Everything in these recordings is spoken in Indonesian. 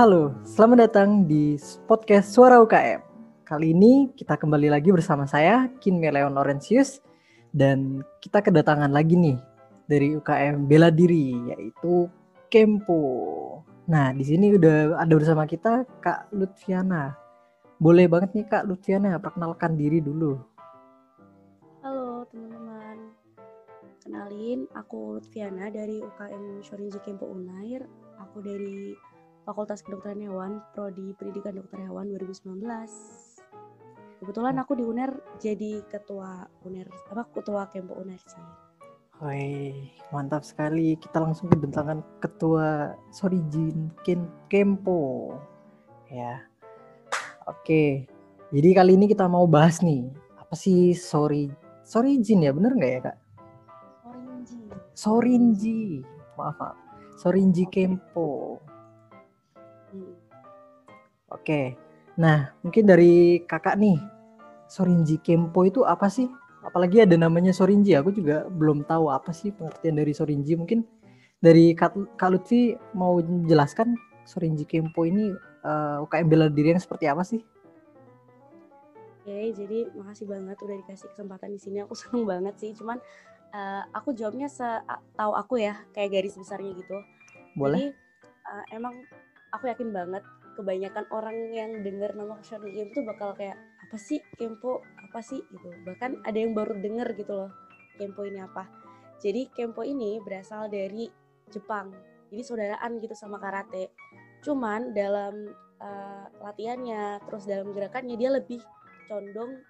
Halo, selamat datang di podcast Suara UKM. Kali ini kita kembali lagi bersama saya, Kin Meleon Laurentius, dan kita kedatangan lagi nih dari UKM Bela Diri, yaitu Kempo. Nah, di sini udah ada bersama kita Kak Lutfiana. Boleh banget nih Kak Lutfiana, perkenalkan diri dulu. Halo teman-teman, kenalin aku Lutfiana dari UKM Shorinji Kempo Unair. Aku dari Fakultas Kedokteran Hewan, Prodi Pendidikan Dokter Hewan 2019. Kebetulan aku di UNER jadi ketua UNER, apa ketua Kempo UNER sih. Woi, mantap sekali. Kita langsung kedatangan ketua Sorijin Ken Kempo. Ya. Oke. Jadi kali ini kita mau bahas nih, apa sih Sori Sorijin ya, bener nggak ya, Kak? Shorinji. Sorinji. Maaf, maaf. Sorinji Kempo. Oke. Nah, mungkin dari kakak nih, Sorinji Kempo itu apa sih? Apalagi ada namanya Sorinji, aku juga belum tahu apa sih pengertian dari Sorinji. Mungkin dari Kak, Lutfi mau menjelaskan Sorinji Kempo ini uh, UKM bela diri yang seperti apa sih? Oke, jadi makasih banget udah dikasih kesempatan di sini. Aku seneng banget sih. Cuman uh, aku jawabnya tahu aku ya, kayak garis besarnya gitu. Boleh? Jadi uh, emang aku yakin banget kebanyakan orang yang dengar nama Shonen Game tuh bakal kayak apa sih Kempo? Apa sih? Gitu. Bahkan ada yang baru denger gitu loh Kempo ini apa. Jadi Kempo ini berasal dari Jepang. Jadi saudaraan gitu sama karate. Cuman dalam uh, latihannya terus dalam gerakannya dia lebih condong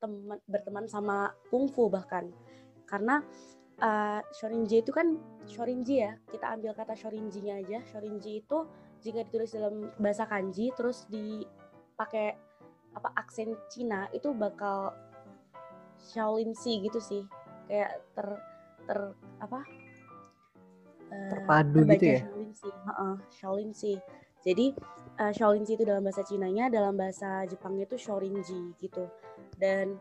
teman berteman sama kungfu bahkan. Karena uh, Shorinji itu kan Shorinji ya kita ambil kata Shorinji-nya aja. Shorinji itu jika ditulis dalam bahasa kanji terus dipakai apa aksen Cina itu bakal Shaolin Si gitu sih. Kayak ter ter apa terpadu gitu ya? Shaolin Si uh, Shaolin Si jadi uh, Shaolin Si itu dalam bahasa Cinanya dalam bahasa Jepangnya itu Shorinji gitu. Dan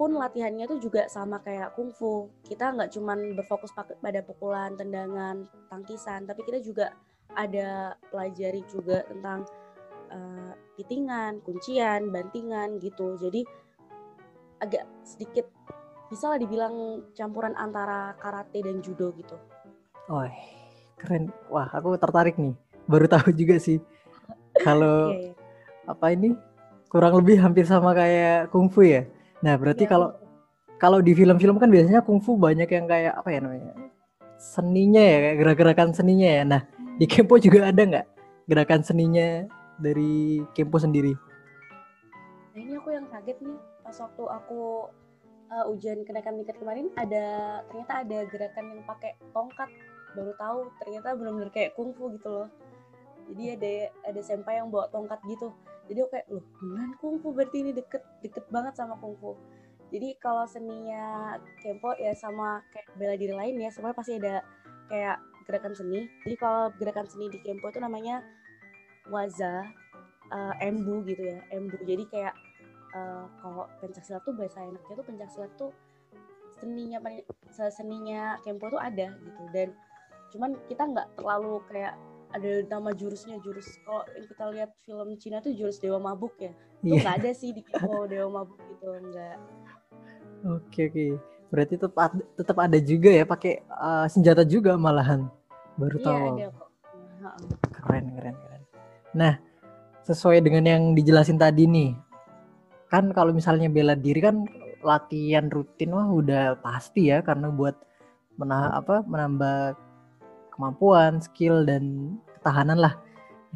pun latihannya tuh juga sama kayak kungfu kita nggak cuman berfokus pada pukulan tendangan tangkisan tapi kita juga ada pelajari juga tentang uh, pitingan, kuncian, bantingan gitu. Jadi agak sedikit bisa lah dibilang campuran antara karate dan judo gitu. Oh, keren. Wah, aku tertarik nih. Baru tahu juga sih. Kalau yeah, yeah. apa ini kurang lebih hampir sama kayak kungfu ya. Nah, berarti yeah. kalau kalau di film-film kan biasanya kungfu banyak yang kayak apa ya namanya? Seninya ya, kayak gerak-gerakan seninya ya. Nah, di Kempo juga ada nggak gerakan seninya dari Kempo sendiri? Nah ini aku yang kaget nih. Pas waktu aku uh, ujian kenaikan tingkat kemarin ada ternyata ada gerakan yang pakai tongkat. Baru tahu ternyata benar-benar kayak kungfu gitu loh. Jadi ada ada senpai yang bawa tongkat gitu. Jadi aku kayak loh beneran kungfu? Berarti ini deket deket banget sama kungfu. Jadi kalau seninya kempo ya sama kayak bela diri lain ya semuanya pasti ada kayak gerakan seni. Jadi kalau gerakan seni di Kempo itu namanya waza, uh, embu gitu ya, embu. Jadi kayak uh, kalau pencak silat tuh bahasa enaknya tuh pencak silat tuh seninya seninya Kempo tuh ada gitu dan cuman kita nggak terlalu kayak ada nama jurusnya jurus kalau kita lihat film Cina tuh jurus dewa mabuk ya itu yeah. nggak ada sih di Kempo dewa mabuk gitu enggak oke okay, oke okay. berarti tetap tetap ada juga ya pakai uh, senjata juga malahan baru iya, tahu ada kok. keren keren keren nah sesuai dengan yang dijelasin tadi nih kan kalau misalnya bela diri kan latihan rutin wah udah pasti ya karena buat menah apa menambah kemampuan skill dan ketahanan lah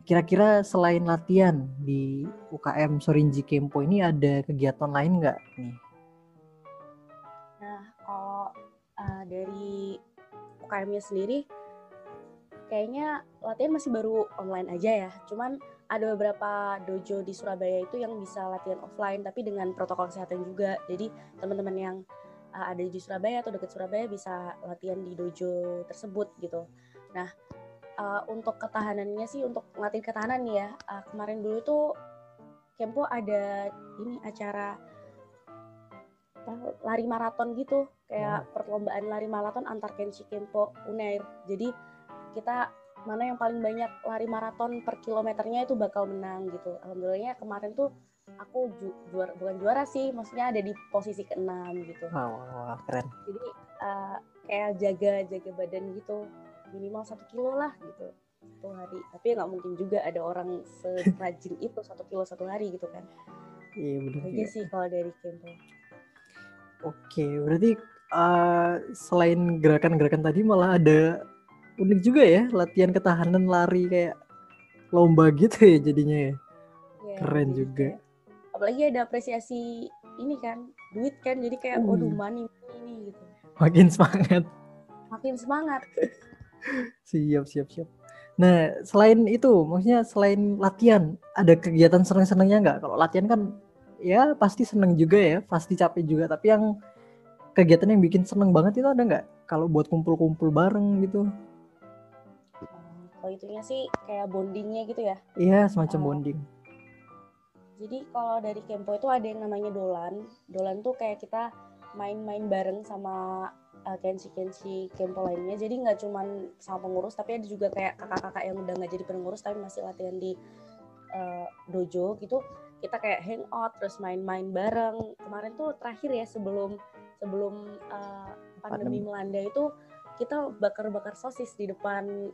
kira-kira selain latihan di UKM Sorinji Kempo ini ada kegiatan lain nggak nih? Nah kalau uh, dari UKM-nya sendiri kayaknya latihan masih baru online aja ya. Cuman ada beberapa dojo di Surabaya itu yang bisa latihan offline tapi dengan protokol kesehatan juga. Jadi teman-teman yang uh, ada di Surabaya atau dekat Surabaya bisa latihan di dojo tersebut gitu. Nah, uh, untuk ketahanannya sih untuk ngelatih ketahanan nih ya. Uh, kemarin dulu tuh Kempo ada ini acara lari maraton gitu kayak perlombaan lari maraton antar Kenshi Kempo Unair. Jadi kita mana yang paling banyak lari maraton per kilometernya itu bakal menang gitu. Alhamdulillahnya kemarin tuh aku ju juara bukan juara sih maksudnya ada di posisi keenam gitu. Wow, wow, keren. Jadi uh, kayak jaga jaga badan gitu minimal satu kilo lah gitu satu hari. Tapi nggak mungkin juga ada orang serajin itu satu kilo satu hari gitu kan. Iya benar aja sih kalau dari Kempo oke berarti uh, selain gerakan-gerakan tadi malah ada unik juga ya latihan ketahanan lari kayak lomba gitu ya jadinya ya. ya Keren juga. Apalagi ada apresiasi ini kan, duit kan. Jadi kayak uh. waduh money ini gitu. Makin semangat. Makin semangat. siap, siap, siap. Nah, selain itu, maksudnya selain latihan, ada kegiatan seneng-senengnya nggak? Kalau latihan kan ya pasti seneng juga ya, pasti capek juga. Tapi yang kegiatan yang bikin seneng banget itu ada nggak? Kalau buat kumpul-kumpul bareng gitu? Kalau itunya sih kayak bondingnya gitu ya? Iya semacam uh, bonding. Jadi kalau dari Kempo itu ada yang namanya dolan. Dolan tuh kayak kita main-main bareng sama uh, kensi-kensi Kempo lainnya. Jadi nggak cuman sama pengurus tapi ada juga kayak kakak-kakak yang udah nggak jadi pengurus tapi masih latihan di uh, dojo gitu. Kita kayak hangout terus main-main bareng. Kemarin tuh terakhir ya sebelum sebelum uh, pandemi. melanda itu kita bakar-bakar sosis di depan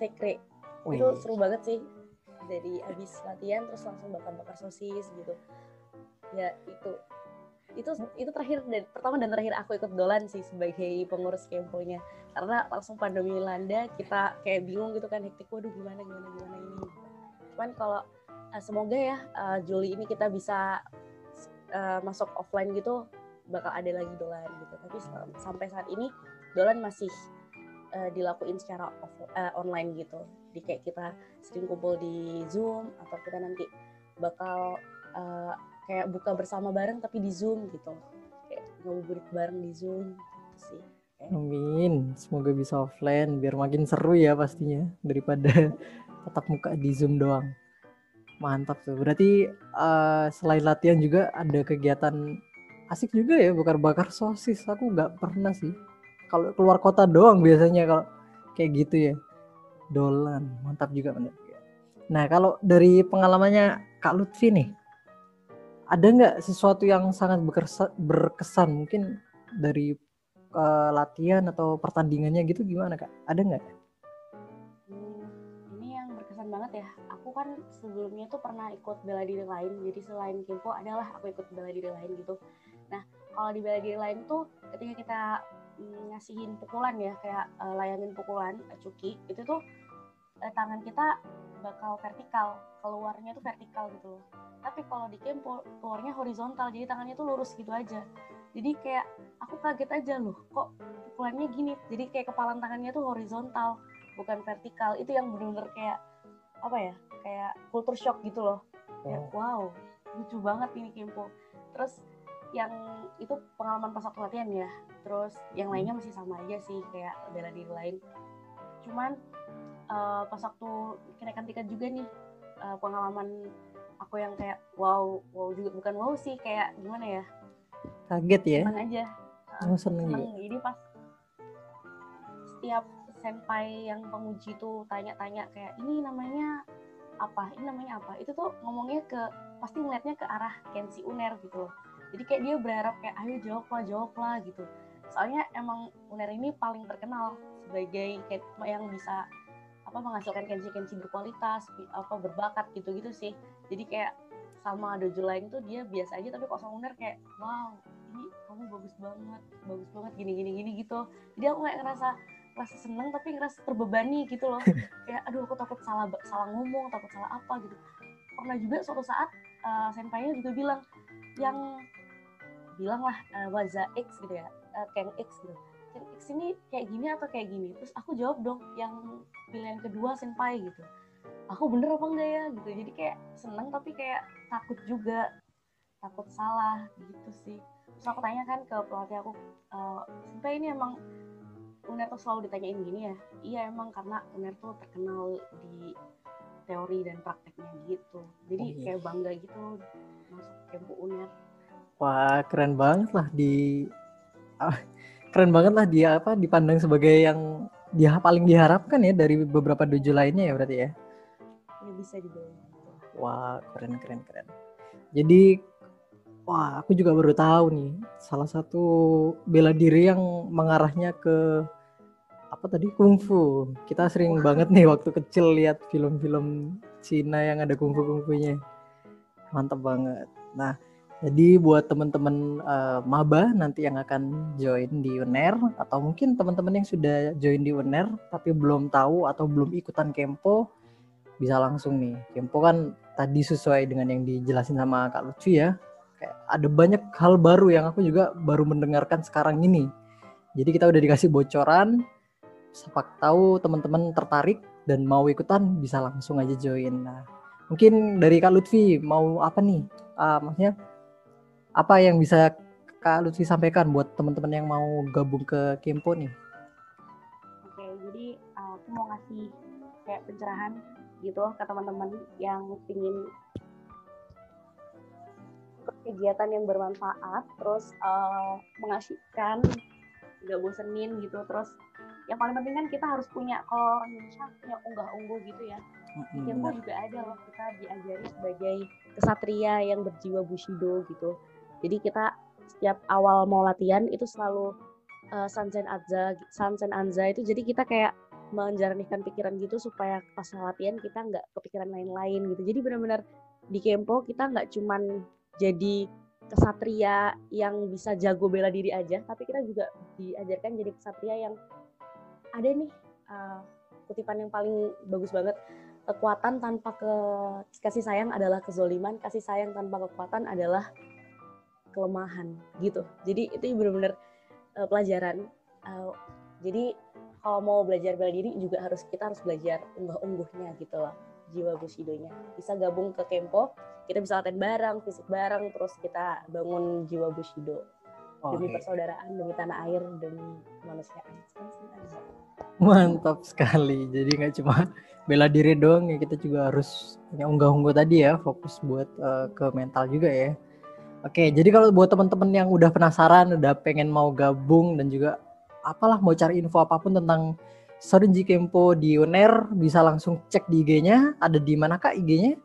sekre. Wih. itu seru banget sih. Jadi abis latihan terus langsung bakar-bakar sosis gitu. Ya itu. Itu itu terakhir dan pertama dan terakhir aku ikut dolan sih sebagai pengurus kemponya karena langsung pandemi melanda kita kayak bingung gitu kan hektik waduh gimana gimana gimana ini? Cuman kalau uh, semoga ya uh, Juli ini kita bisa uh, masuk offline gitu bakal ada lagi dolan gitu. Tapi sampai saat ini dolan masih uh, dilakuin secara off, uh, online gitu. Di kayak kita sering kumpul di Zoom atau kita nanti bakal uh, kayak buka bersama bareng tapi di Zoom gitu. Kayak ngabuburit bareng di Zoom gitu sih. Amin. Semoga bisa offline biar makin seru ya pastinya daripada tetap muka di Zoom doang. Mantap tuh. Berarti uh, selain latihan juga ada kegiatan asik juga ya bakar-bakar sosis. Aku nggak pernah sih kalau keluar kota doang biasanya kalau kayak gitu ya. Dolan mantap juga mantap nah kalau dari pengalamannya kak Lutfi nih ada nggak sesuatu yang sangat berkesan, mungkin dari uh, latihan atau pertandingannya gitu gimana kak? Ada nggak? Hmm, ini yang berkesan banget ya. Aku kan sebelumnya tuh pernah ikut bela diri lain jadi selain kimpo adalah aku ikut bela diri lain gitu. Nah kalau di bela diri lain tuh ketika kita ngasihin pukulan ya kayak uh, layanin pukulan uh, cuki itu tuh uh, tangan kita bakal vertikal keluarnya tuh vertikal gitu loh. Tapi kalau di game keluarnya horizontal jadi tangannya tuh lurus gitu aja. Jadi kayak aku kaget aja loh kok pukulannya gini? Jadi kayak kepalan tangannya tuh horizontal bukan vertikal. Itu yang bener-bener kayak apa ya kayak culture shock gitu loh. Kayak oh. wow lucu banget ini Kempo terus yang itu pengalaman pas waktu latihan ya. Terus yang lainnya masih sama aja sih kayak bela diri lain. Cuman uh, pas waktu kenaikan tiket juga nih uh, pengalaman aku yang kayak wow wow juga. Bukan wow sih kayak gimana ya? Kaget ya? Seneng aja. Oh, seneng, seneng. jadi pas setiap senpai yang penguji tuh tanya-tanya kayak ini namanya apa? Ini namanya apa? Itu tuh ngomongnya ke pasti ngeliatnya ke arah Kensi Uner gitu loh jadi kayak dia berharap kayak ayo jawab lah jawab lah gitu. Soalnya emang Uner ini paling terkenal sebagai kayak yang bisa apa menghasilkan kenji-kenji berkualitas apa berbakat gitu-gitu sih. Jadi kayak sama dojo lain tuh dia biasa aja tapi kok sama Uner kayak wow ini kamu bagus banget bagus banget gini gini gini gitu. Jadi aku kayak ngerasa ngerasa seneng tapi ngerasa terbebani gitu loh. Kayak aduh aku takut salah salah ngomong takut salah apa gitu. Pernah juga suatu saat uh, senpainya juga bilang yang bilang lah uh, waza X gitu ya uh, X gitu. Kang X ini kayak gini atau kayak gini? Terus aku jawab dong yang pilihan kedua senpai gitu. Aku bener apa enggak ya gitu. Jadi kayak seneng tapi kayak takut juga. Takut salah gitu sih. Terus aku tanya kan ke pelatih aku uh, senpai ini emang Uner tuh selalu ditanyain gini ya? Iya emang karena Uner tuh terkenal di teori dan prakteknya gitu. Jadi oh, iya. kayak bangga gitu masuk kempu Uner wah keren banget lah di ah, keren banget lah dia apa dipandang sebagai yang dia paling diharapkan ya dari beberapa dojo lainnya ya berarti ya. Ya bisa dibilang. Wah, keren keren keren. Jadi wah, aku juga baru tahu nih salah satu bela diri yang mengarahnya ke apa tadi kungfu. Kita sering banget nih waktu kecil lihat film-film Cina yang ada kungfu kungfunya. Mantap banget. Nah, jadi buat teman-teman uh, maba nanti yang akan join di UNER atau mungkin teman-teman yang sudah join di UNER tapi belum tahu atau belum ikutan Kempo bisa langsung nih. Kempo kan tadi sesuai dengan yang dijelasin sama Kak Lucu ya. Kayak ada banyak hal baru yang aku juga baru mendengarkan sekarang ini. Jadi kita udah dikasih bocoran. Siapa tahu teman-teman tertarik dan mau ikutan bisa langsung aja join. Nah, mungkin dari Kak Lutfi mau apa nih? Uh, maksudnya apa yang bisa Kak Lutfi sampaikan buat teman-teman yang mau gabung ke Kempo nih? Oke, jadi uh, aku mau ngasih kayak pencerahan gitu ke teman-teman yang ingin kegiatan yang bermanfaat, terus uh, mengasihkan, nggak bosenin gitu, terus yang paling penting kan kita harus punya kalau Indonesia punya unggah-ungguh gitu ya. Di Kempo juga ada loh kita diajari sebagai kesatria yang berjiwa bushido gitu jadi kita setiap awal mau latihan itu selalu uh, Sanzen Anza, Sanzen Anza itu jadi kita kayak menjernihkan pikiran gitu supaya pas latihan kita nggak kepikiran lain-lain gitu. Jadi benar-benar di Kempo kita nggak cuman jadi kesatria yang bisa jago bela diri aja, tapi kita juga diajarkan jadi kesatria yang ada nih uh, kutipan yang paling bagus banget kekuatan tanpa ke kasih sayang adalah kezoliman, kasih sayang tanpa kekuatan adalah kelemahan gitu. Jadi itu benar-benar uh, pelajaran. Uh, jadi kalau mau belajar bela diri juga harus kita harus belajar unggah-ungguhnya gitu loh jiwa bushidonya. Bisa gabung ke kempo kita bisa latihan bareng fisik bareng terus kita bangun jiwa bushido. Oh, demi okay. persaudaraan demi tanah air demi kemanusiaan mantap sekali. Jadi nggak cuma bela diri doang ya kita juga harus punya unggah-ungguh tadi ya fokus buat uh, ke mental juga ya Oke, jadi kalau buat teman-teman yang udah penasaran, udah pengen mau gabung dan juga apalah mau cari info apa pun tentang Sorinji Kempo di UNER, bisa langsung cek di IG-nya. Ada di mana kak IG-nya?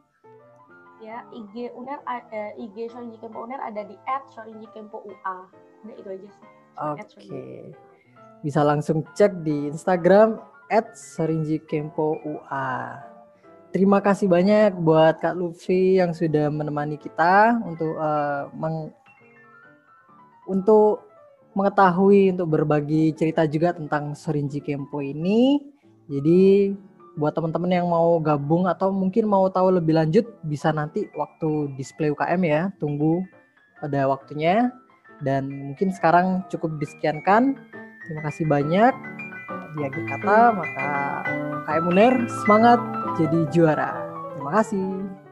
Ya, IG UNER, uh, IG Sorinji Kempo UNER ada di @sorinjikempo_ua. Udah itu aja sih. Oke. Bisa langsung cek di Instagram @sorinjikempo_ua. Terima kasih banyak buat Kak Luffy yang sudah menemani kita untuk uh, meng untuk mengetahui untuk berbagi cerita juga tentang Sorinji Kempo ini. Jadi buat teman-teman yang mau gabung atau mungkin mau tahu lebih lanjut bisa nanti waktu display UKM ya. Tunggu pada waktunya dan mungkin sekarang cukup disekiankan. Terima kasih banyak. Di akhir kata maka KM Uner semangat jadi juara. Terima kasih.